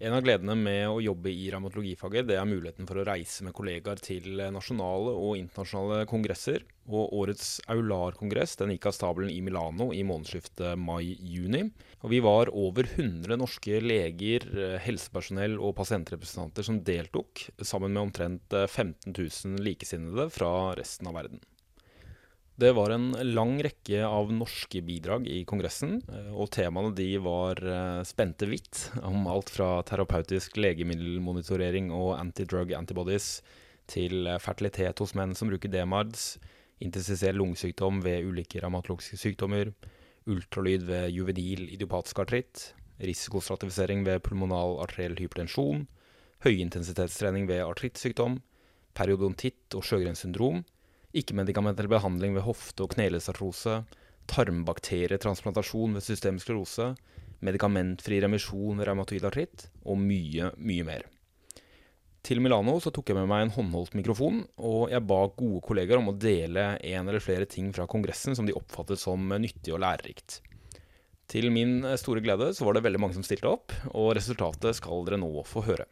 En av gledene med å jobbe i revmatologifaget, det er muligheten for å reise med kollegaer til nasjonale og internasjonale kongresser. Og årets Aular-kongress den gikk av stabelen i Milano i månedsskiftet mai-juni. Og vi var over 100 norske leger, helsepersonell og pasientrepresentanter som deltok, sammen med omtrent 15 000 likesinnede fra resten av verden. Det var en lang rekke av norske bidrag i kongressen, eh, og temaene de var eh, spente vidt, om alt fra terapeutisk legemiddelmonitorering og antidrug antibodies til eh, fertilitet hos menn som bruker DMARDS, intensisert lungesykdom ved ulike revmatologiske sykdommer, ultralyd ved juvedil idiopatisk artritt, risikostratifisering ved pulmonal arteriell hypertensjon, høyintensitetstrening ved artrittsykdom, periodontitt og sjøgrenssyndrom, syndrom, ikke-medikamentell behandling ved hofte- og knelesartrose, tarmbakterietransplantasjon ved systemisk sklerose, medikamentfri remisjon ved revmatoid artritt og mye, mye mer. Til Milano så tok jeg med meg en håndholdt mikrofon, og jeg ba gode kollegaer om å dele en eller flere ting fra kongressen som de oppfattet som nyttig og lærerikt. Til min store glede så var det veldig mange som stilte opp, og resultatet skal dere nå få høre.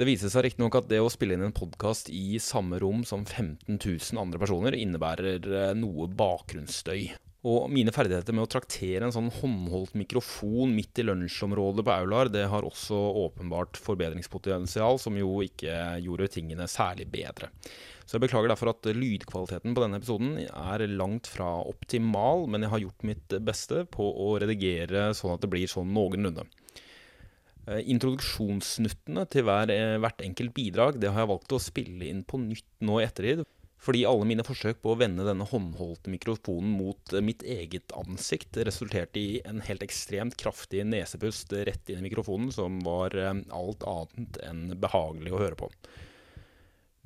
Det viser seg riktignok at det å spille inn en podkast i samme rom som 15 000 andre personer innebærer eh, noe bakgrunnsstøy. Og mine ferdigheter med å traktere en sånn håndholdt mikrofon midt i lunsjområdet på Aular, det har også åpenbart forbedringspotensial, som jo ikke gjorde tingene særlig bedre. Så jeg beklager derfor at lydkvaliteten på denne episoden er langt fra optimal, men jeg har gjort mitt beste på å redigere sånn at det blir sånn noenlunde. Eh, introduksjonssnuttene til hver, eh, hvert enkelt bidrag det har jeg valgt å spille inn på nytt nå i ettertid. Fordi alle mine forsøk på å vende denne håndholdte mikrofonen mot eh, mitt eget ansikt resulterte i en helt ekstremt kraftig nesepust rett inn i mikrofonen, som var alt annet enn behagelig å høre på.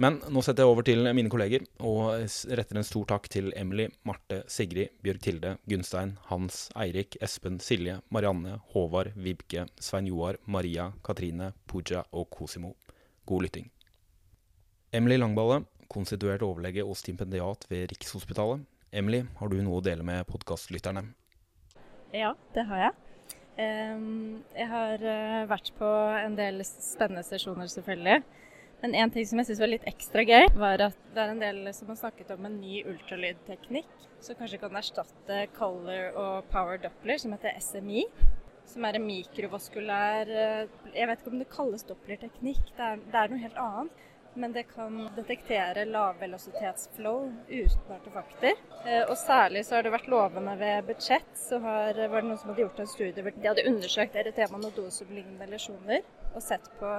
Men nå setter jeg over til mine kolleger, og retter en stor takk til Emily, Marte, Sigrid, Bjørg Tilde, Gunstein, Hans, Eirik, Espen, Silje, Marianne, Håvard, Vibke, Svein Joar, Maria, Katrine, Pooja og Cosimo. God lytting. Emily Langballe, konstituert overlege og stipendiat ved Rikshospitalet. Emily, har du noe å dele med podkastlytterne? Ja, det har jeg. Jeg har eh, vært på en del spennende sesjoner, selvfølgelig. Men en ting som jeg syns var litt ekstra gøy, var at det er en del som har snakket om en ny ultralydteknikk som kanskje kan erstatte color og power doppler, som heter SMI. Som er en mikrovaskulær eh, Jeg vet ikke om det kalles dopplerteknikk, det, det er noe helt annet. Men det kan detektere lavvelositetsflow uten artefakter. Eh, og særlig så har det vært lovende ved budsjett. Så har, var det noen som hadde gjort en studie hvor de hadde undersøkt erytema nodosum-lignende lesjoner og sett på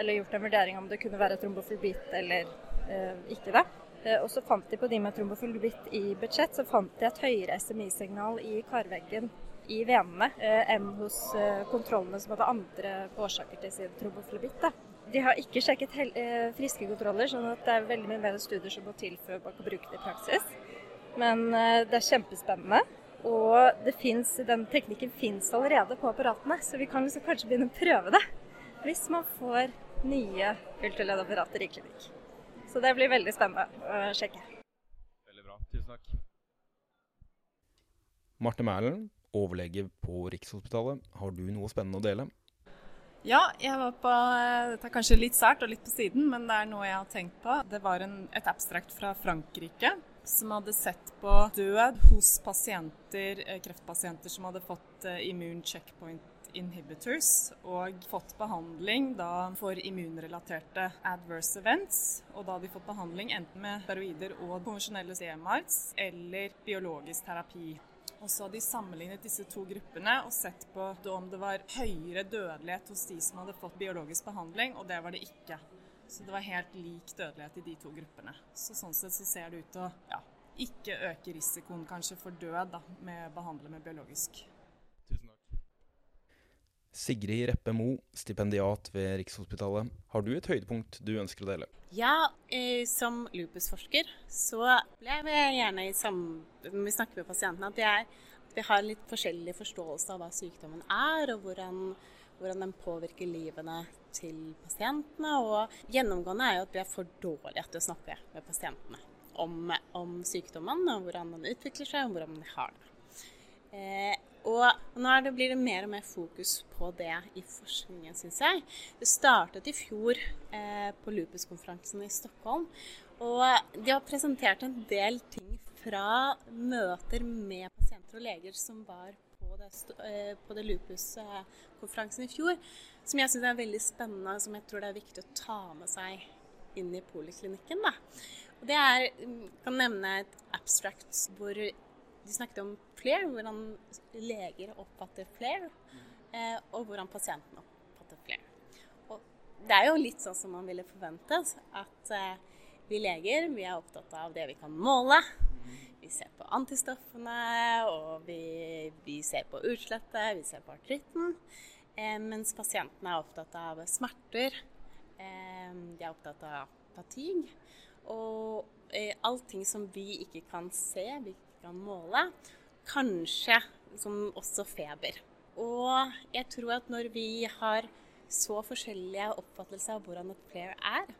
eller gjort en vurdering om det kunne være trombofilbitt eller eh, ikke det. Eh, og så fant de på de med trombofilbitt i budsjett, så fant de et høyere SMI-signal i karveggen i venene enn hos kontrollene som hadde andre årsaker til sin trombofilbitt. De har ikke sjekket friske kontroller, sånn at det er veldig mye mer studier som må til før man kan bruke det i praksis. Men det er kjempespennende. Og finnes, den teknikken fins allerede på apparatene, så vi kan liksom kanskje begynne å prøve det hvis man får nye ultralydapparater i klinikk. Så det blir veldig spennende å sjekke. Veldig bra. Tusen takk. Marte Mælen, overlege på Rikshospitalet. Har du noe spennende å dele? Ja, jeg var på Dette er kanskje litt sært og litt på siden, men det er noe jeg har tenkt på. Det var en, et abstrakt fra Frankrike som hadde sett på død hos pasienter, eh, kreftpasienter som hadde fått eh, immun checkpoint inhibitors og fått behandling da for immunrelaterte adverse events. Og da har de fått behandling enten med steroider og konvensjonelle CMRs eller biologisk terapi. Og så har de sammenlignet disse to gruppene og sett på om det var høyere dødelighet hos de som hadde fått biologisk behandling, og det var det ikke. Så det var helt lik dødelighet i de to gruppene. Så sånn sett så ser det ut til å ja, ikke øke risikoen kanskje for død da, med å behandle med biologisk Sigrid Reppe Mo, stipendiat ved Rikshospitalet. Har du et høydepunkt du ønsker å dele? Ja, eh, som lupusforsker så opplever jeg gjerne i når vi snakker med pasientene, at, at, vi har litt forskjellig forståelse av hva sykdommen er, og hvordan, hvordan den påvirker livene til pasientene. Og gjennomgående er jo at vi er for dårlige til å snakke med pasientene om, om sykdommen, og hvordan den utvikler seg, og hvordan de har det. Eh, Og nå det, blir det mer og mer fokus på det i forskningen, syns jeg. Det startet i fjor eh, på Lupus-konferansen i Stockholm. Og de har presentert en del ting fra møter med pasienter og leger som var på det, eh, på det Lupus-konferansen i fjor, som jeg syns er veldig spennende, og som jeg tror det er viktig å ta med seg inn i poliklinikken. Da. Og det er, jeg kan nevne et abstract hvor de snakket om flair, hvordan leger oppfatter flere, eh, og hvordan pasienten oppfatter flair. Og det er jo litt sånn som man ville forventet, at eh, vi leger vi er opptatt av det vi kan måle. Vi ser på antistoffene, og vi, vi ser på utslettet, vi ser på artritten. Eh, mens pasientene er opptatt av smerter, eh, de er opptatt av fatigue. Og eh, allting som vi ikke kan se, vi kan måle. Kanskje som også feber. Og jeg tror at når vi har så forskjellige oppfattelser av hvordan et player er,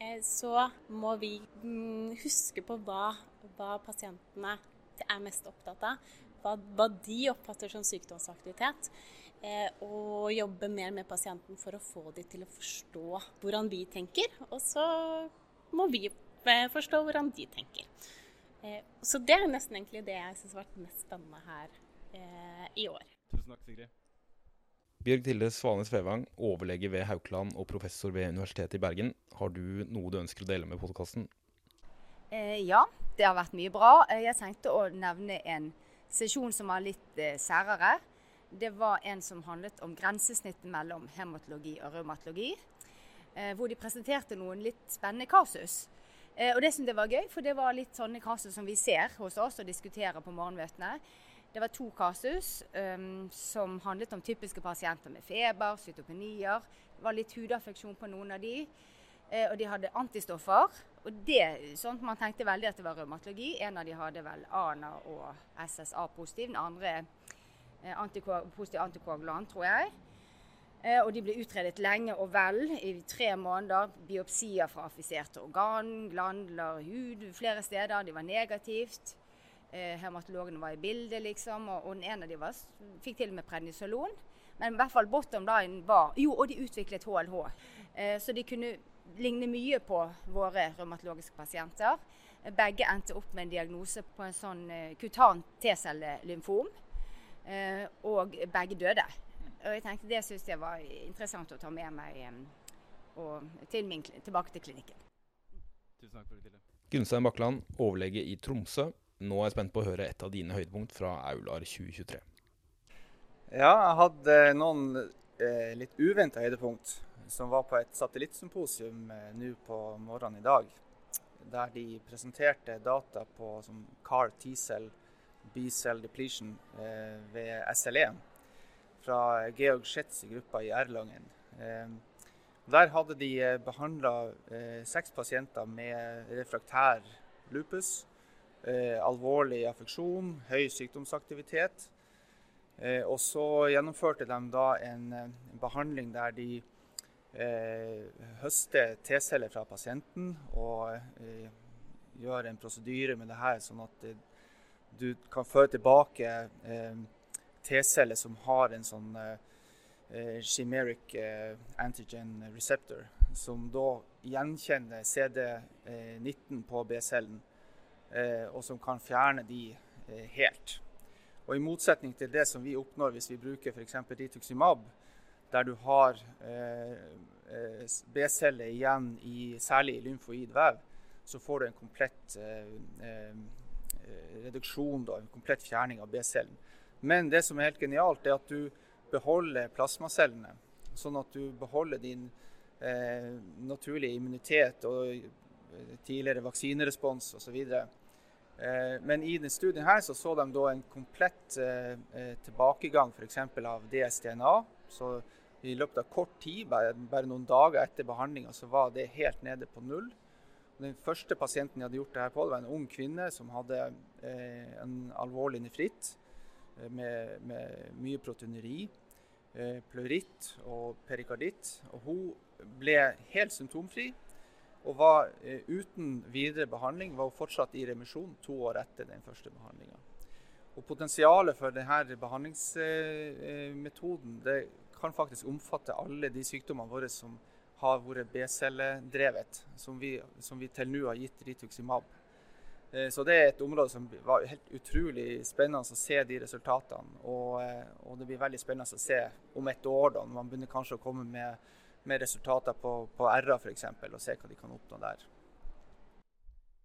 eh, så må vi mm, huske på hva, hva pasientene er mest opptatt av. Hva, hva de oppfatter som sykdomsaktivitet. Eh, og jobbe mer med pasienten for å få dem til å forstå hvordan vi tenker. Og så må vi eh, forstå hvordan de tenker. Eh, så det er nesten egentlig det jeg syns har vært mest spennende her i år. Tusen takk, Sigrid. Bjørg Tilde Svanes Fevang, overlege ved Haukeland og professor ved Universitetet i Bergen. Har du noe du ønsker å dele med podkasten? Eh, ja, det har vært mye bra. Jeg tenkte å nevne en sesjon som var litt eh, særere det var en som handlet om grensesnittet mellom hematologi og rheumatologi. Eh, hvor de presenterte noen litt spennende kasus. Eh, og det syntes jeg var gøy, for det var litt sånne kasus som vi ser hos oss og diskuterer på morgenmøtene. Det var to kasus um, som handlet om typiske pasienter med feber, cytopenier. Det var litt hudaffeksjon på noen av de. Eh, og de hadde antistoffer. Og det, sånn Man tenkte veldig at det var revmatologi. En av de hadde vel ANA og SSA-positiv. Den andre Eh, antiko positiv antikoagulant, tror jeg. Eh, og de ble utredet lenge og vel, i tre måneder. Biopsier fra affiserte organ, glandler, hud flere steder. De var negativt. Eh, hermatologene var i bildet, liksom. Og, den ene av var, fikk til og med prednisolon. Men i hvert fall bottom line var Jo, og de utviklet HLH. så de kunne ligne mye på våre revmatologiske pasienter. Begge endte opp med en diagnose på en sånn kutan T-cellelymfom. Eh, og begge døde. Og jeg tenkte Det syntes jeg var interessant å ta med meg til min, tilbake til klinikken. Tusen takk for det, Tille. Gunstein Bakkeland, overlege i Tromsø. Nå er jeg spent på å høre et av dine høydepunkt fra Aular 2023. Ja, jeg hadde noen eh, litt uventa høydepunkt som var på et satellittsymposium eh, nå på morgenen i dag. Der de presenterte data på som CAR T-cell B-cell depletion eh, ved SLE fra Georg Schetz i gruppa i Erlangen. Eh, der hadde de eh, behandla seks pasienter med refraktær lupus. alvorlig affeksjon, høy sykdomsaktivitet. og så gjennomførte de da en, behandling der de eh, høster T-celler fra pasienten og eh, gjør en prosedyre med det her, sånn at du kan føre tilbake eh, T-celler som har en sånn eh, chimeric eh, antigen receptor, som da gjenkjenner CD19 på B-cellen, eh, og som kan fjerne de eh, helt. Og I motsetning til det som vi oppnår hvis vi bruker f.eks. Rituximab, der du har eh, B-celler igjen i, særlig i lymfoid vev, så får du en komplett eh, Eh, reduksjon, da, en komplett fjerning av B-cellen. Men det som er helt genialt, er at du beholder plasmacellene. Sånn at du beholder din eh, naturlige immunitet og eh, tidligere vaksinerespons osv. Eh, men i denne studien her så, så de en komplett eh, eh tilbakegang f.eks. av DSDNA. Så i løpet av kort tid, bare, bare noen dager etter behandlinga, så var det helt nede på null. Den første pasienten jeg hadde gjort det her på, det var en ung kvinne som hadde eh, en alvorlig nefritt med, med, mye proteineri, eh, pleuritt og perikarditt. Og hun ble helt symptomfri og var eh, uten videre behandling var hun fortsatt i remisjon to år etter den første behandlinga. Og Potensialet for denne behandlingsmetoden det kan faktisk omfatte alle de sykdommene våre som har vært B-celledrevet, som, som, vi til nå har gitt Rituximab. Eh, så det er et område som var helt utrolig spennende å se de resultatene. Og, eh, og det blir veldig spennende å se om et år, da, når man begynner kanskje å komme med, med resultater på, på RA f.eks., og se hva de kan oppnå der.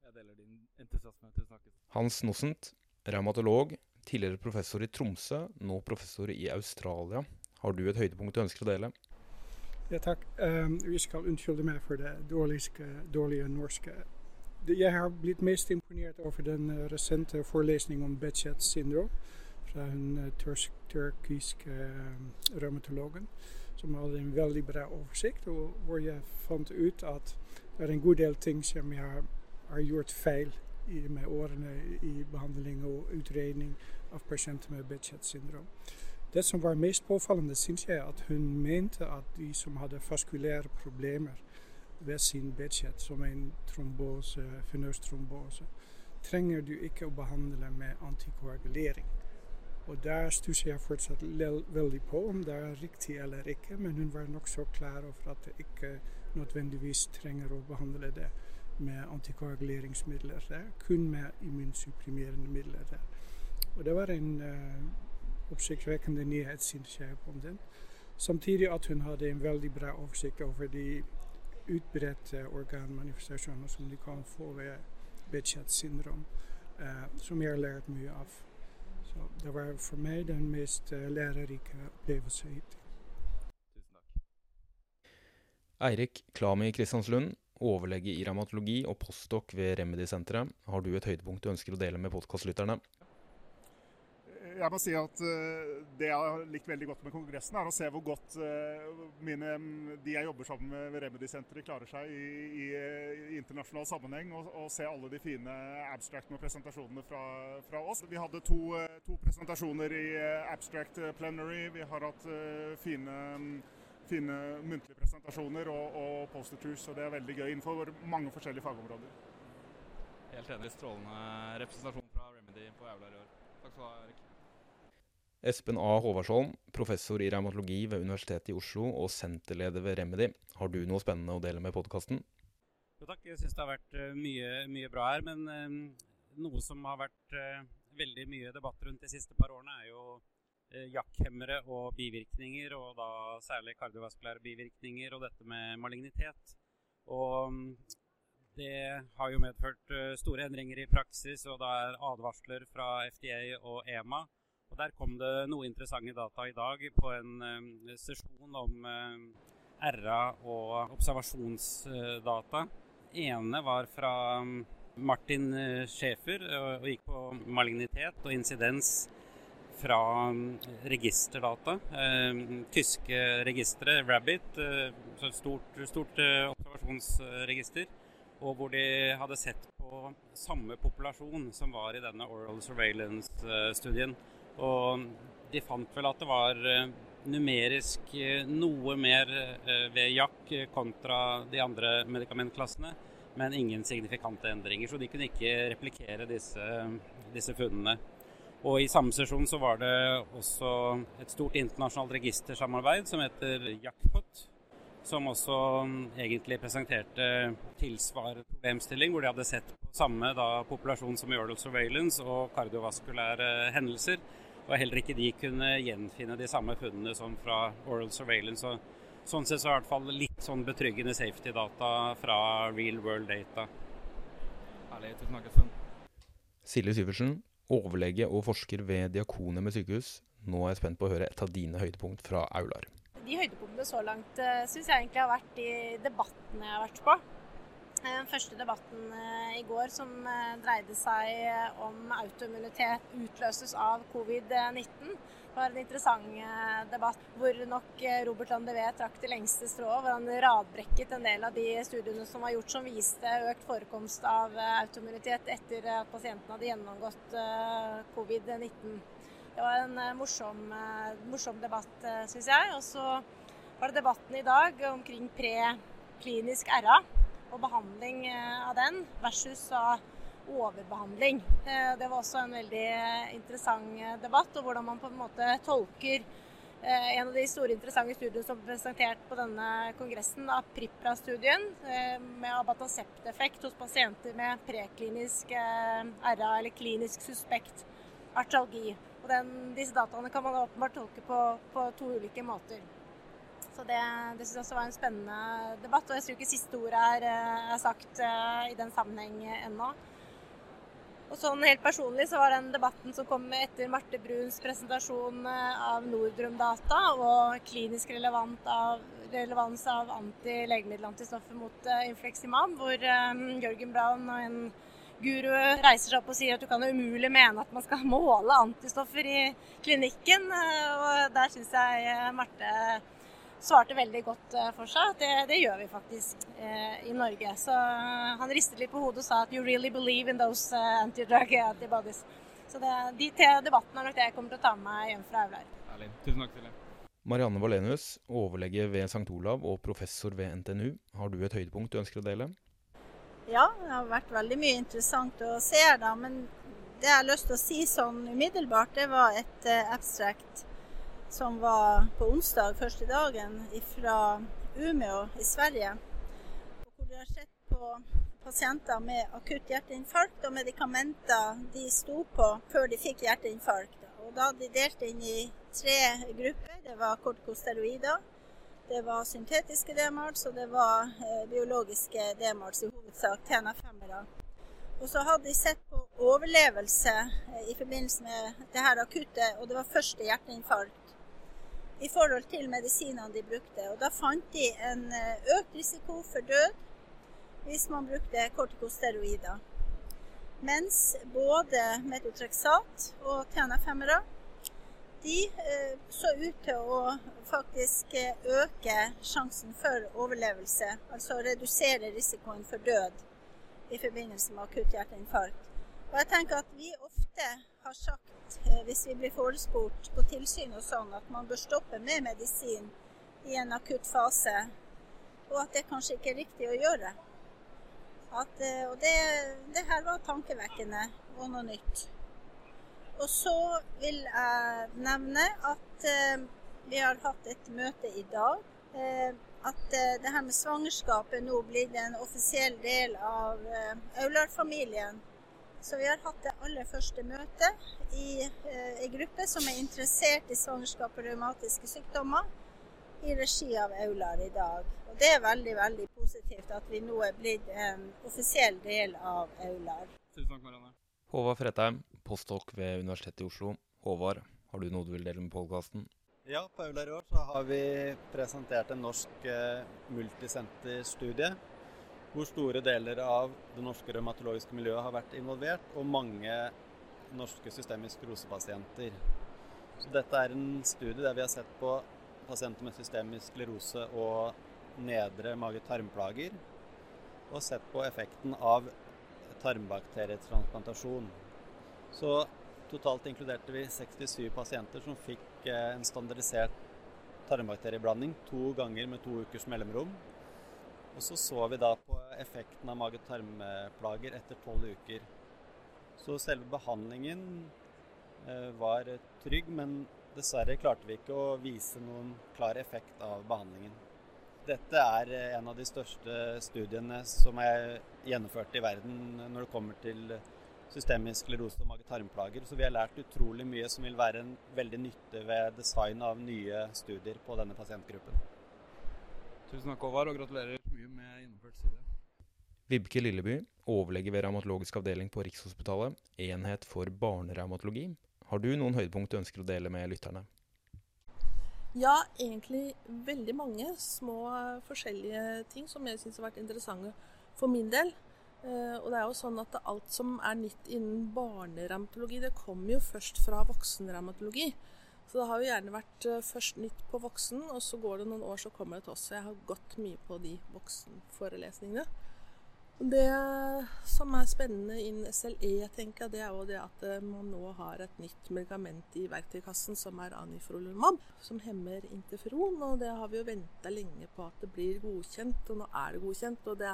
Jeg deler din entusiasme. Tusen takk. Hans Nossent, revmatolog, tidligere professor i Tromsø, nå professor i Australia. Har du et høydepunkt du ønsker å dele? Ja, takk. Um, vi skal unnskylde meg for det dårlige, dårlige norske. Jeg har blitt mest imponert over den uh, recente forelesningen om Bechet syndrom fra en uh, tyrk, tyrkisk uh, revmatologen, som hadde en veldig bra oversikt, og hvor jeg fant ut at det er en god del ting som jeg har, har gjort feil i, med årene i behandling og utredning av pasienter med Bechet syndrom. Det som var mest påfallende, syns jeg, at hun mente at de som hadde faskulære problemer ved sin bedsett, som en trombose, venøs trombose, trenger du ikke å behandle med antikoagulering. Og der stusser jeg fortsatt veldig på om det er riktig eller ikke, men hun var nokså klar over at det ikke nødvendigvis trenger å behandle det med antikoaguleringsmidler der, kun med immunsupprimerende midler der. Og det var en uh, oppsiktsvekkende nyhet, syns jeg, om den. Samtidig at hun hadde en veldig bra oversikt over de utbredte organmanifestasjoner som de kan få ved Bechet syndrom, eh, som jeg har lært mye av. Så det var for meg den mest uh, lærerike opplevelsen hittil. Eirik Klami Kristianslund, overlege i revmatologi og postdok ved Remedy-senteret. Har du et høydepunkt du ønsker å dele med podkastlytterne? Jeg må si at uh, Det jeg har likt veldig godt med kongressen, er å se hvor godt uh, mine, de jeg jobber sammen med ved Remedy-senteret, klarer seg i, i, i internasjonal sammenheng. Og, og, se alle de fine abstractene og presentasjonene fra, fra oss. Vi hadde to, uh, to, presentasjoner i abstract plenary. Vi har hatt fine, fine muntlige presentasjoner og, og poster tours. Og det er veldig gøy innenfor mange forskjellige fagområder. Helt enig. Strålende representasjon fra Remedy på Aular i år. Takk skal du ha, Erik. Espen A. Håvardsholm, professor i revmatologi ved Universitetet i Oslo og senterleder ved Remedy. Har du noe spennende å dele med podkasten? Jo takk, jeg syns det har vært uh, mye, mye, bra her. Men uh, noe som har vært uh, veldig mye debatt rundt de siste par årene, er jo jakkhemmere og bivirkninger, og da særlig kardiovaskulære bivirkninger og dette med malignitet. Og um, det har jo medført store endringer i praksis, og det er advarsler fra FDA og EMA og Der kom det noe interessante data i dag på en um, sesjon om um, RA og observasjonsdata. ene var fra um, Martin uh, Schäfer og, gikk på malignitet og insidens fra registerdata. Eh, tyske registre, Rabbit, eh, et stort, stort eh, observasjonsregister. Og hvor de hadde sett på samme populasjon som var i denne oral surveillance-studien. Og de fant vel at det var eh, numerisk eh, noe mer eh, ved Jack kontra de andre medikamentklassene, men ingen signifikante endringer. Så de kunne ikke replikere disse, disse funnene. Og I samme sesjon så var det også et stort internasjonalt registersamarbeid som heter Jackpot, som også mm, egentlig presenterte tilsvarende problemstilling, hvor de hadde sett på samme da, populasjon som Oral Surveillance og kardiovaskulære hendelser. Og heller ikke de kunne gjenfinne de samme funnene som fra Oral Surveillance. Og sånn sett så er det i hvert fall litt sånn betryggende safety-data fra real world data. Herlig. Tusen takk, Espen. Silje Syversen, overlege og forsker ved Diakonhjemmet sykehus. Nå er jeg spent på å høre et av dine høydepunkt fra Aular. De høydepunktene så langt eh, syns jeg egentlig har vært de debattene jeg har vært på. Den eh, første debatten eh, i går som eh, dreide seg om autoimmunitet utløses av covid-19, var en interessant debatt hvor nok Robert Landevé trakk det lengste strået. Hvor han radbrekket en del av de studiene som var gjort som viste økt forekomst av autoimmunitet etter at pasienten hadde gjennomgått covid-19. Det var en morsom, morsom debatt, syns jeg. Og så var det debatten i dag omkring preklinisk RA og behandling eh, av den, versus overbehandling. Eh, det var også en veldig interessant eh, debatt, og hvordan man på en måte tolker en av de store interessante studiene som ble presentert på denne kongressen, da, PRIPRA-studien med abatasept-effekt hos pasienter med preklinisk RA eller klinisk suspekt artralgi. Og den, disse dataene kan man åpenbart tolke på, på to ulike måter. Så det, det syns jeg også var en spennende debatt. Og jeg tror ikke siste ord er, er sagt i den sammenheng ennå. Og sånn helt personlig så var den debatten som kom etter Marte Bruns presentasjon eh, av Nordrum-data og klinisk av, relevans av anti-legemiddelantistoffer mot infleksimab, hvor Jørgen Braun og en guru reiser seg opp og sier at du kan umulig mene at man skal måle antistoffer i klinikken. Og der syns jeg Marte svarte veldig godt eh, for seg. Det, det gjør vi faktisk eh, i Norge. Så eh, han ristet litt på hodet og sa at you really believe in those uh, antidrug antibodies. Så det, de tre debattene er nok det jeg kommer til å ta med meg hjem fra Aular. Tusen takk til deg. Marianne Valenius, overlege ved St. Olav og professor ved NTNU. Har du et høydepunkt du ønsker å dele? Ja, det har vært veldig mye interessant å se her, da. Men det jeg har lyst til å si sånn umiddelbart, det var et abstrakt abstract som var på onsdag første dagen fra Umeå i Sverige. Hvor de har sett på pasienter med akutt hjerteinfarkt og medikamenter de sto på før de fikk hjerteinfarkt. Og da hadde de delt inn i tre grupper. Det var kortikosteroider, det var syntetiske DMARS og det var eh, biologiske DMARS, i hovedsak TNF-femmere. Og så hadde de sett på overlevelse eh, i forbindelse med det her akutte, og det var første hjerteinfarkt i forhold til medisinene de brukte. Og Da fant de en eh, økt risiko for død hvis man brukte kortikosteroider. Mens både metotrexat og TNF-hemmere de eh, så ut til å faktisk eh, øke sjansen for overlevelse. Altså redusere risikoen for død i forbindelse med akutt hjerteinfarkt. Og jeg tenker at vi ofte har sagt Eh, hvis vi blir forespurt på tilsyn og sånn, at man bør stoppe med medisin i en akutt fase, og at det kanskje ikke er riktig å gjøre. At, eh, og det, det, her var tankevekkende og noe nytt. Og så vil jeg nevne at eh, vi har hatt et møte i dag. At det her med svangerskapet nå blir en offisiell del av Aular-familien. Så vi har hatt det aller første møtet i ei gruppe som er interessert i svangerskap og revmatiske sykdommer, i regi av Aular i dag. Og Det er veldig veldig positivt at vi nå er blitt en offisiell del av Aular. Tusen takk, Marianne. Håvard Fredheim, postdok ved Universitetet i Oslo. Håvard, har du noe du vil dele med podkasten? Ja, på Aular i år så har vi presentert en norsk eh, multisenterstudie hvor store deler av det norske revmatologiske miljøet har vært involvert, og mange norske systemisk rosepasienter. Så dette er en studie der vi har sett på pasienter med systemisk sklerose og nedre mage-tarmplager, og sett på effekten av tarmbakterietransplantasjon. Så totalt inkluderte vi 67 pasienter som fikk eh, en standardisert tarmbakterieblanding to ganger med to ukers mellomrom. Og så så vi da på effekten av mage-tarmplager etter tolv uker. Så selve behandlingen eh, var trygg, men dessverre klarte vi ikke å vise noen klar effekt av behandlingen. Dette er eh, en av de største studiene som er gjennomført i verden når det kommer til systemisk sklerose og mage-tarmplager. Så vi har lært utrolig mye som vil være en veldig nytte ved design av nye studier på denne pasientgruppen. Tusen takk, Håvard, og gratulerer mye med gjennomført studie. Vibke Lilleby, overlege ved revmatologisk avdeling på Rikshospitalet, enhet for barnerevmatologi. Har du noen høydepunkt du ønsker å dele med lytterne? Ja, egentlig veldig mange små forskjellige ting som jeg syns har vært interessante for min del. Eh, og det er jo sånn at alt som er nytt innen barnerevmatologi, det kommer jo først fra voksenrevmatologi. Så det har jo gjerne vært eh, først nytt på voksen, og så går det noen år, så kommer det til oss. Så jeg har gått mye på de voksenforelesningene. Det som er spennende innen SLE, tenker jeg, det er jo det at eh, man nå har et nytt medikament i verktøykassen som er anifrolumab, som hemmer interferon. Og det har vi jo venta lenge på at det blir godkjent, og nå er det godkjent. Og det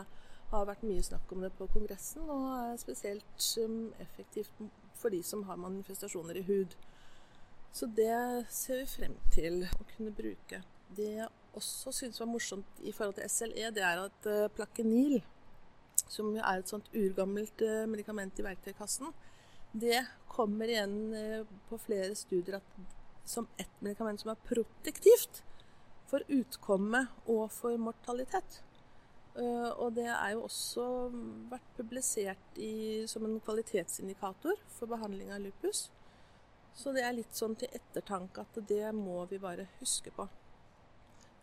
har vært mye snakk om det på kongressen, og er spesielt um, effektivt for de som har manifestasjoner i hud. Så det ser vi frem til å kunne bruke. Det jeg også syns var morsomt i forhold til SLE, det er at uh, plakenil, som er et sånt urgammelt uh, medikament i verktøykassen, det kommer igjen uh, på flere studier at, som et medikament som er protektivt for utkomme og for mortalitet. Uh, og det er jo også vært publisert i, som en kvalitetsindikator for behandling av lupus. Så det er litt sånn til ettertanke at det må vi bare huske på.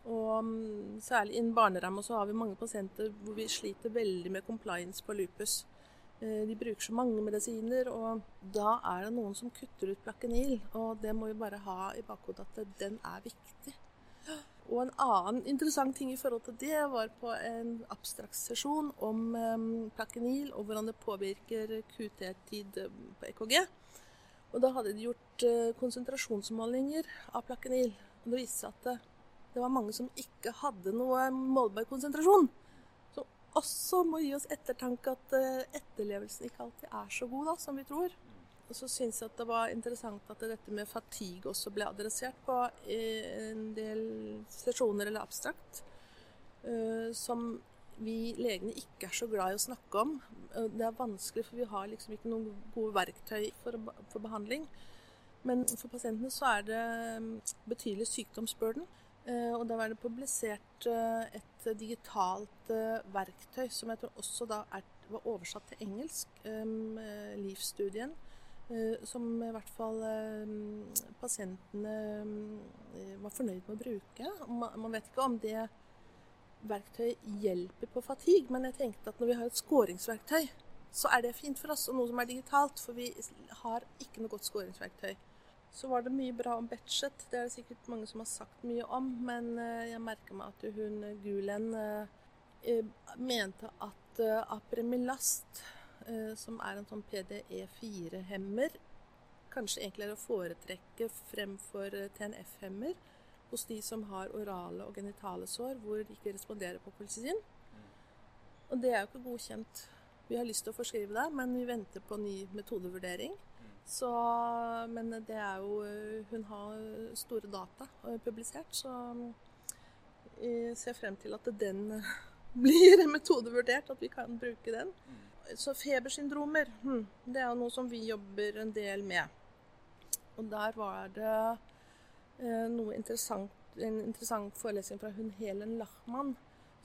Og um, særlig innen barneramma så har vi mange pasienter hvor vi sliter veldig med compliance på lupus. Uh, de bruker så mange medisiner, og da er det noen som kutter ut plakenil. Og det må vi bare ha i bakhodet at den er viktig. Og en annen interessant ting i forhold til det var på en abstrakt sesjon om um, plakenil og hvordan det påvirker QT-tid på EKG. Og da hadde de gjort konsentrasjonsmålinger av plakenil. Og det viste seg at det, var mange som ikke hadde noe målbar konsentrasjon. Som også må gi oss ettertanke at uh, etterlevelsen ikke alltid er så god da, som vi tror. Og så syns jeg at det var interessant at dette med fatigue også ble adressert på en del sesjoner eller abstrakt, uh, som vi legene ikke er så glad i å snakke om. Det er vanskelig, for vi har liksom ikke noen gode verktøy for, for behandling. Men for pasientene så er det mm, betydelig sykdomsbyrden. Uh, og da var det publisert uh, et digitalt verktøy som jeg tror også da er, var oversatt til engelsk, Livsstudien Eh, som i hvert fall eh, pasientene eh, var fornøyd med å bruke. Man vet ikke om det verktøyet hjelper på fatigue, men jeg tenkte at når vi har et skåringsverktøy, så er det fint for oss, og noe som er digitalt, for vi har ikke noe godt skåringsverktøy. Så var det mye bra om Betchet. Det er det sikkert mange som har sagt mye om, men jeg merker meg at hun Gulen mente at apremilast Eh, som er en sånn PDE4-hemmer, kanskje egentlig er å foretrekke fremfor eh, TNF-hemmer hos de som har orale og genitale sår hvor de ikke responderer på kolcisin. Og det er jo ikke godkjent. Vi har lyst til å forskrive det, men vi venter på ny metodevurdering. Så, men det er jo eh, Hun har store data publisert, så jeg ser frem til at den blir metodevurdert, at vi kan bruke den så febersyndromer, hm, det er noe som vi jobber en del med. Og der var det eh, noe interessant, en interessant forelesning fra hun Helen Lachmann,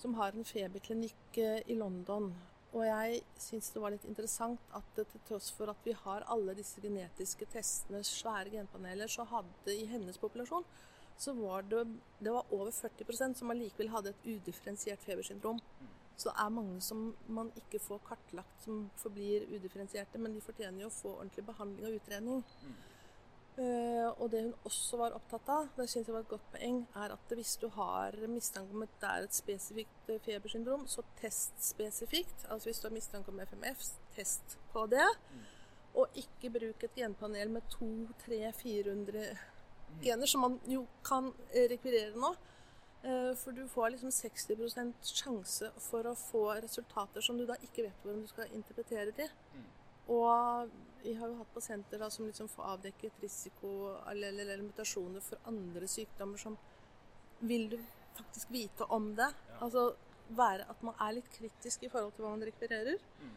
som har en feberklinikk eh, i London. Og jeg syns det var litt interessant at til tross for at vi har alle disse genetiske testene, svære genpaneler, så hadde i hennes populasjon så var det, det var over 40% som allikevel hadde et udifferensiert febersyndrom. Så det er mange som man ikke får kartlagt, som forblir udifferensierte. Men de fortjener jo å få ordentlig behandling og utredning. Uh, og det hun også var opptatt av, det synes jeg var et godt poeng, er at hvis du har mistanke om at det er et spesifikt eh, febersyndrom, så test spesifikt. Altså hvis du har mistanke om FMF, test på det. Mm. Og ikke bruk et genpanel med 200-400 mm. gener, som man jo kan rekvirere nå. Eh, for du får liksom 60% sjanse for å få resultater som du da ikke vet hvordan du skal interpretere til. Mm. Og vi har jo hatt pasienter da som liksom får avdekket risiko eller, eller, mutasjoner for andre sykdommer som Vil du faktisk vite om det? Ja. Altså være at man er litt kritisk i forhold til hva man rekvirerer. Mm.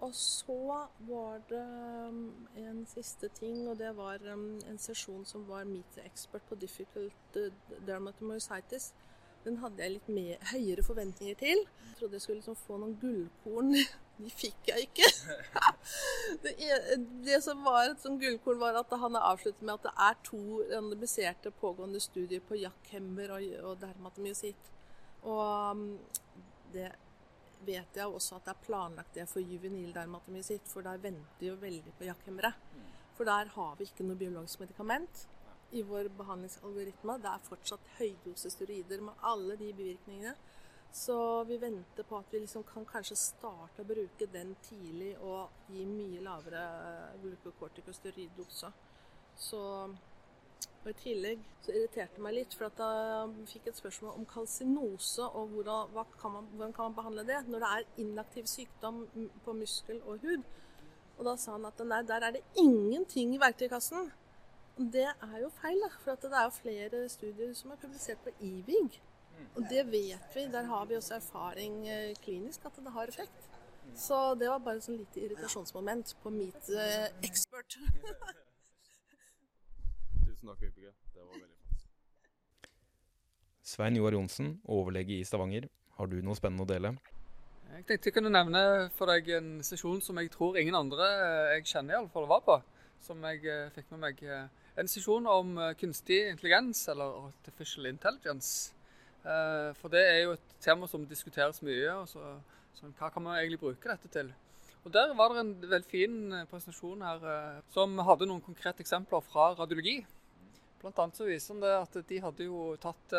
Og så var det um, en siste ting, og det var um, en sesjon som var Meet the Expert på Difficult uh, Dermatomyositis. Den hadde jeg litt mer, høyere forventninger til. Jeg trodde jeg skulle liksom få noen gullkorn. De fikk jeg ikke. Det, det som var et sånt gullkorn, var at han avsluttet med at det er to randomiserte pågående studier på jakkhemmer og, og dermatomyositt. Og um, det vet jeg også at det er planlagt det for juvenil dermatomyositt, for der venter jo veldig på jakkhemmere. For der har vi ikke noe biologisk medikament i vår behandlingsalgoritme. Det er fortsatt høydose steroider med alle de bivirkningene. Så vi venter på at vi liksom kan kanskje starte å bruke den tidlig og gi mye lavere glukokortikosteroiddose. Så Og I tillegg så irriterte det meg litt, for at jeg fikk et spørsmål om kalsinose og hvordan, kan man, hvordan kan man behandle det når det er inaktiv sykdom på muskel og hud. Og Da sa han at nei, der er det ingenting i verktøykassen. Det er jo feil, da, for det er jo flere studier som er publisert på IVIG. Og det vet vi. Der har vi også erfaring eh, klinisk at det har effekt. Så det var bare et sånn lite irritasjonsmoment på mitt ekspert. Tusen takk, Vibeke. Det var veldig flott. Svein Joar Johnsen, overlege i Stavanger. Har du noe spennende å dele? Jeg tenkte jeg kunne nevne for deg en sesjon som jeg tror ingen andre eh, jeg kjenner iallfall var på. Som jeg eh, fikk med meg. Eh, en sesjon om kunstig intelligens, eller artificial intelligence. For det er jo et tema som diskuteres mye. og så, så Hva kan man egentlig bruke dette til? Og Der var det en veldig fin presentasjon her som hadde noen konkrete eksempler fra radiologi. Blant annet så viser det at de hadde jo tatt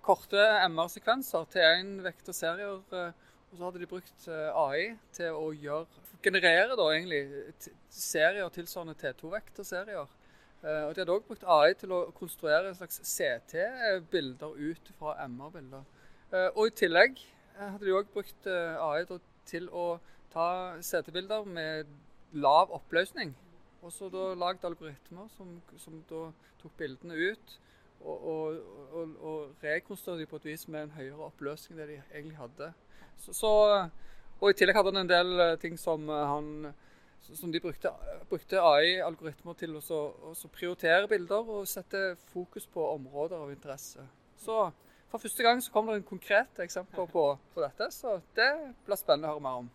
korte MR-sekvenser til én vekterserier og så hadde de brukt eh, AI til å gjøre, generere da egentlig serier tilsvarende T2-vekter-serier. og de hadde òg brukt AI til å konstruere en slags CT-bilder ut fra MR-bilder. Eh, og i tillegg hadde de òg brukt AI til å ta CT-bilder med lav oppløsning. Og så da lagd algoritmer som, som tok bildene ut og, og, og, og rekonstruerte de på et vis med en høyere oppløsning enn det de egentlig hadde. Så, så, og I tillegg hadde han en del eh, ting som, eh, han, som de brukte, brukte AI-algoritmer til å, prioritere bilder og sette fokus på områder av interesse. Så for første gang så kom det en konkret eksempel på, på dette, så det blir spennende å høre mer om.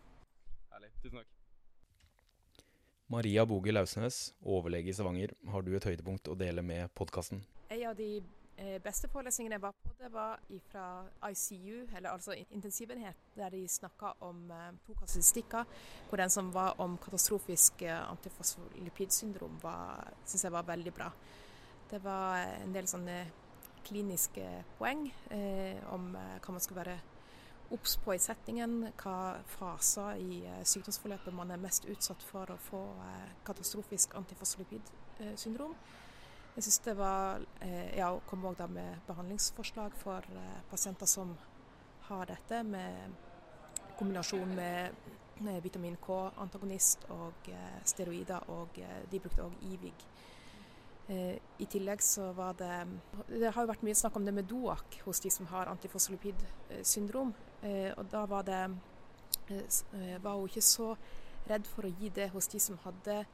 Herlig. Tusen takk. Maria Boge Lausnes, overlege i Stavanger. Har du et høydepunkt å dele med podkasten? Eh, beste forelesningen jeg var på, det var fra ICU, eller altså intensivenhet, der de snakka om eh, to kasuistikker. Hvor den som var om katastrofisk eh, antifosfolipidsyndrom, syns jeg var veldig bra. Det var en del sånne kliniske poeng eh, om eh, hva man skal være obs på i settingen, hva faser i eh, sykdomsforløpet man er mest utsatt for å få katastrofisk antifosfolipidsyndrom. Jeg syns det var eh, Ja, og kom òg med behandlingsforslag for eh, pasienter som har dette, med kombinasjon med, vitamin K-antagonist og eh, steroider, og de brukte òg Ivig. I tillegg så var det Det har jo vært mye snakk om det med DOAC hos de som har antifosfolipidsyndrom. Og da var det var hun ikke så redd for å gi det hos de som hadde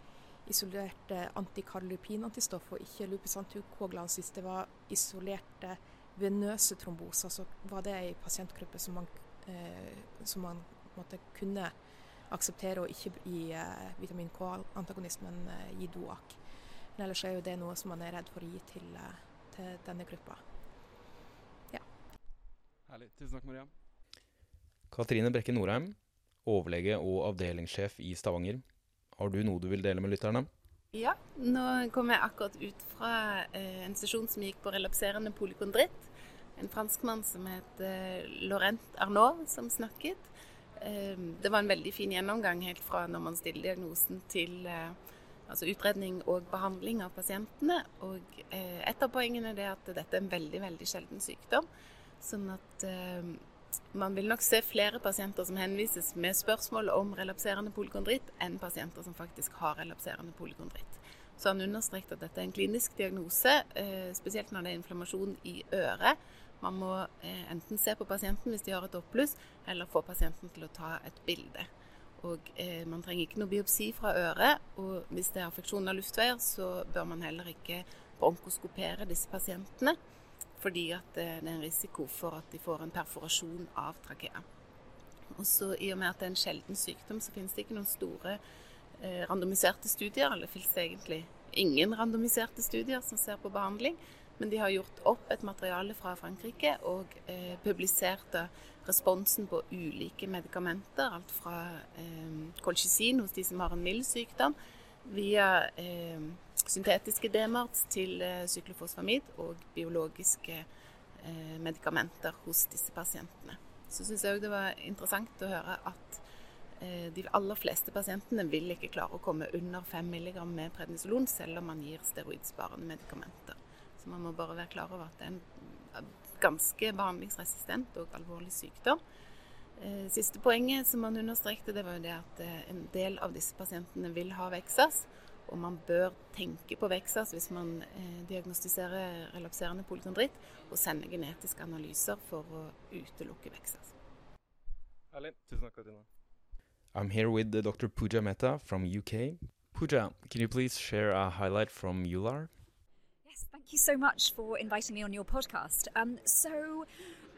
isolerte antikarlupinantistoff og ikke lupus anticoagulansis. Det var isolerte venøse tromboser. Så var det ei pasientgruppe som man, eh, som man måtte kunne akseptere og ikke gi eh, vitamin K-antagonismen eh, gi DOAC. Men ellers er jo det noe som man er redd for å gi til, eh, til denne gruppa. Ja. Herlig. Tusen takk, Maria. Katrine Brekke Norheim, overlege og avdelingssjef i Stavanger. Har du noe du vil dele med lytterne? Ja, nå kom jeg akkurat ut fra eh, en sesjon som gikk på relapserende polikondritt. En franskmann som het eh, Laurent Arnaud som snakket. Eh, det var en veldig fin gjennomgang helt fra når man stiller diagnosen til altså utredning og behandling av pasientene. Og et av poengene er at dette er en veldig, veldig sjelden sykdom. Sånn at man vil nok se flere pasienter som henvises med spørsmål om relapserende polykondritt, enn pasienter som faktisk har relapserende polykondritt. Så han understreket at dette er en klinisk diagnose, eh, spesielt når det er inflammasjon i øret. Man må eh, enten se på pasienten hvis de har et oppbluss, eller få pasienten til å ta et bilde. Og eh, Man trenger ikke noe biopsi fra øret, og hvis det er affeksjon av luftveier, så bør man heller ikke bronkoskopere disse pasientene fordi at det er en risiko for at de får en perforasjon av trakea. Og så I og med at det er en sjelden sykdom, så finnes det ikke noen store eh, randomiserte studier. Eller finnes det egentlig ingen randomiserte studier som ser på behandling. Men de har gjort opp et materiale fra Frankrike og eh, publisert responsen på ulike medikamenter. Alt fra eh, colchicin hos de som har en mild sykdom, via eh, syntetiske DMARTS til eh, syklofosfamid og biologiske eh, medikamenter hos disse pasientene. Så syns jeg òg det var interessant å høre at eh, de aller fleste pasientene vil ikke klare å komme under 5 mg med prednisolon, selv om man gir steroidsparende medikamenter. Så man må bare være klar over at det er en ganske behandlingsresistent og alvorlig sykdom. Siste poenget som man understrekte, det var jo det at en del av disse pasientene vil ha Vexas. Og man bør tenke på Vexas hvis man eh, diagnostiserer relapserende polikondritt, og sende genetiske analyser for å utelukke Vexas. Erlend, Tusen takk, Katrine. I'm here with the Dr. Pooja Mehta from UK. Pooja, can you please share a highlight from ULAR? Yes, thank you so much for inviting me on your podcast. Um, so,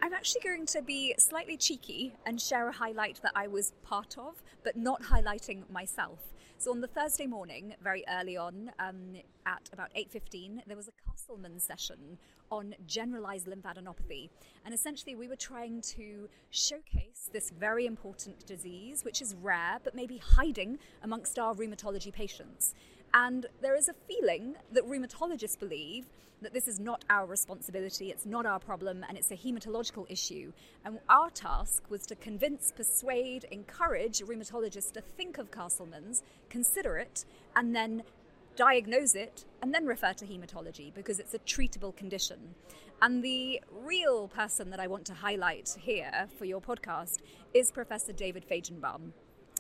I'm actually going to be slightly cheeky and share a highlight that I was part of, but not highlighting myself. So on the Thursday morning, very early on, um, at about 8.15, there was a Castleman session on generalized lymphadenopathy. And essentially, we were trying to showcase this very important disease, which is rare but maybe hiding amongst our rheumatology patients. And there is a feeling that rheumatologists believe that this is not our responsibility, it's not our problem, and it's a hematological issue. And our task was to convince, persuade, encourage rheumatologists to think of Castleman's, consider it, and then diagnose it, and then refer to hematology because it's a treatable condition. And the real person that I want to highlight here for your podcast is Professor David Fagenbaum.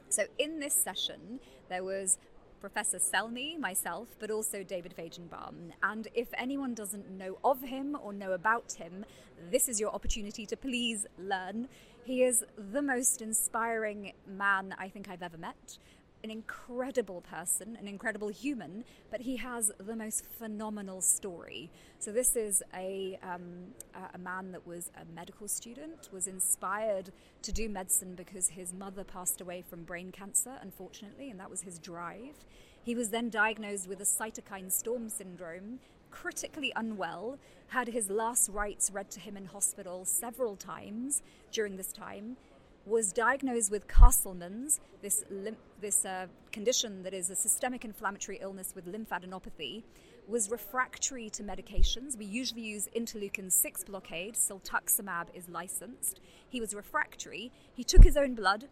So, in this session, there was Professor Selmy, myself, but also David Fagenbaum. And if anyone doesn't know of him or know about him, this is your opportunity to please learn. He is the most inspiring man I think I've ever met an incredible person, an incredible human, but he has the most phenomenal story. So this is a um, a man that was a medical student, was inspired to do medicine because his mother passed away from brain cancer, unfortunately, and that was his drive. He was then diagnosed with a cytokine storm syndrome. Critically unwell, had his last rites read to him in hospital several times during this time, was diagnosed with Castleman's, this, lim- this uh, condition that is a systemic inflammatory illness with lymphadenopathy, was refractory to medications. We usually use interleukin 6 blockade, siltuximab is licensed. He was refractory. He took his own blood,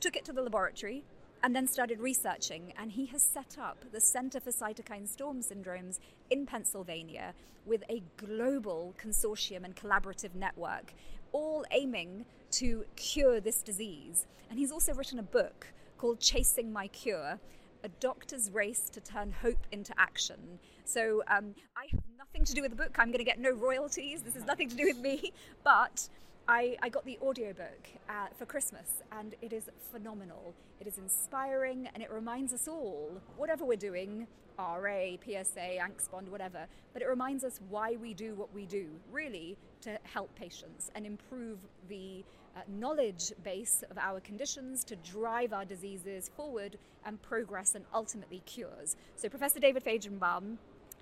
took it to the laboratory, and then started researching. And he has set up the Center for Cytokine Storm Syndromes in Pennsylvania with a global consortium and collaborative network, all aiming to cure this disease. And he's also written a book called Chasing My Cure. A doctor's race to turn hope into action. So, um, I have nothing to do with the book. I'm going to get no royalties. This has nothing to do with me. But I, I got the audiobook uh, for Christmas and it is phenomenal. It is inspiring and it reminds us all, whatever we're doing, RA, PSA, Angstbond, whatever, but it reminds us why we do what we do, really to help patients and improve the uh, knowledge base of our conditions to drive our diseases forward and progress and ultimately cures. So, Professor David Fagenbaum,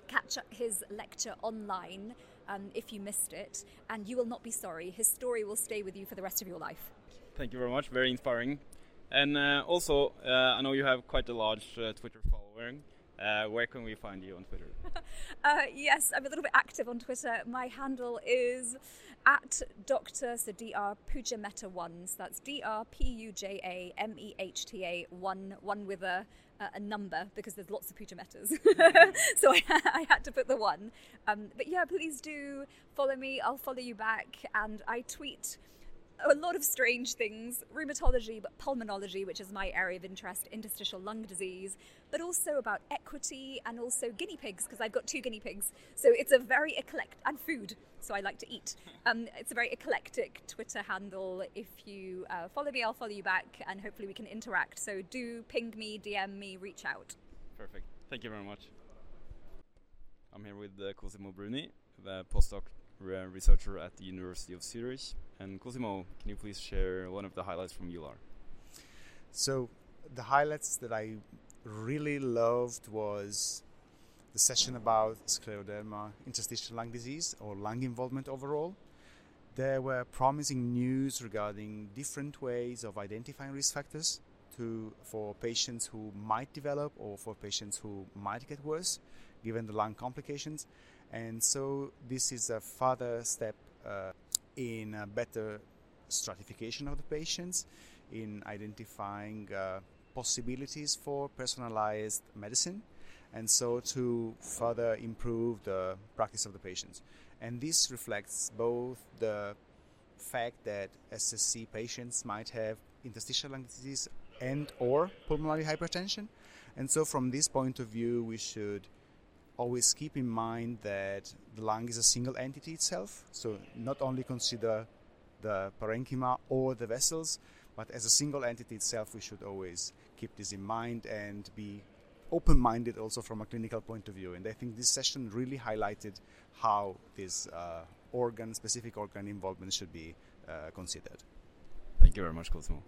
catch up his lecture online um, if you missed it, and you will not be sorry. His story will stay with you for the rest of your life. Thank you very much. Very inspiring. And uh, also, uh, I know you have quite a large uh, Twitter following. Uh, where can we find you on Twitter? Uh, yes, I'm a little bit active on Twitter. My handle is at Dr. So Dr. Puja Meta one. So that's D R P U J A M E H T A one one with a uh, a number because there's lots of Puja Metas. so I, I, had to put the one. Um, but yeah, please do follow me. I'll follow you back, and I tweet a lot of strange things rheumatology, but pulmonology, which is my area of interest, interstitial lung disease, but also about equity and also guinea pigs, because I've got two guinea pigs. So it's a very eclectic, and food, so I like to eat. Um, it's a very eclectic Twitter handle. If you uh, follow me, I'll follow you back, and hopefully we can interact. So do ping me, DM me, reach out. Perfect. Thank you very much. I'm here with uh, Cosimo Bruni, the postdoc researcher at the University of Zurich. And Cosimo, can you please share one of the highlights from EULAR? So, the highlights that I really loved was the session about scleroderma interstitial lung disease or lung involvement overall. There were promising news regarding different ways of identifying risk factors to for patients who might develop or for patients who might get worse given the lung complications. And so this is a further step uh, in a better stratification of the patients, in identifying uh, possibilities for personalized medicine, and so to further improve the practice of the patients. And this reflects both the fact that SSC patients might have interstitial lung disease and or pulmonary hypertension. And so from this point of view, we should always keep in mind that the lung is a single entity itself. So not only consider the parenchyma or the vessels, but as a single entity itself, we should always keep this in mind and be open minded also from a clinical point of view. And I think this session really highlighted how this uh, organ, specific organ involvement should be uh, considered. Thank you very much, Cosimo.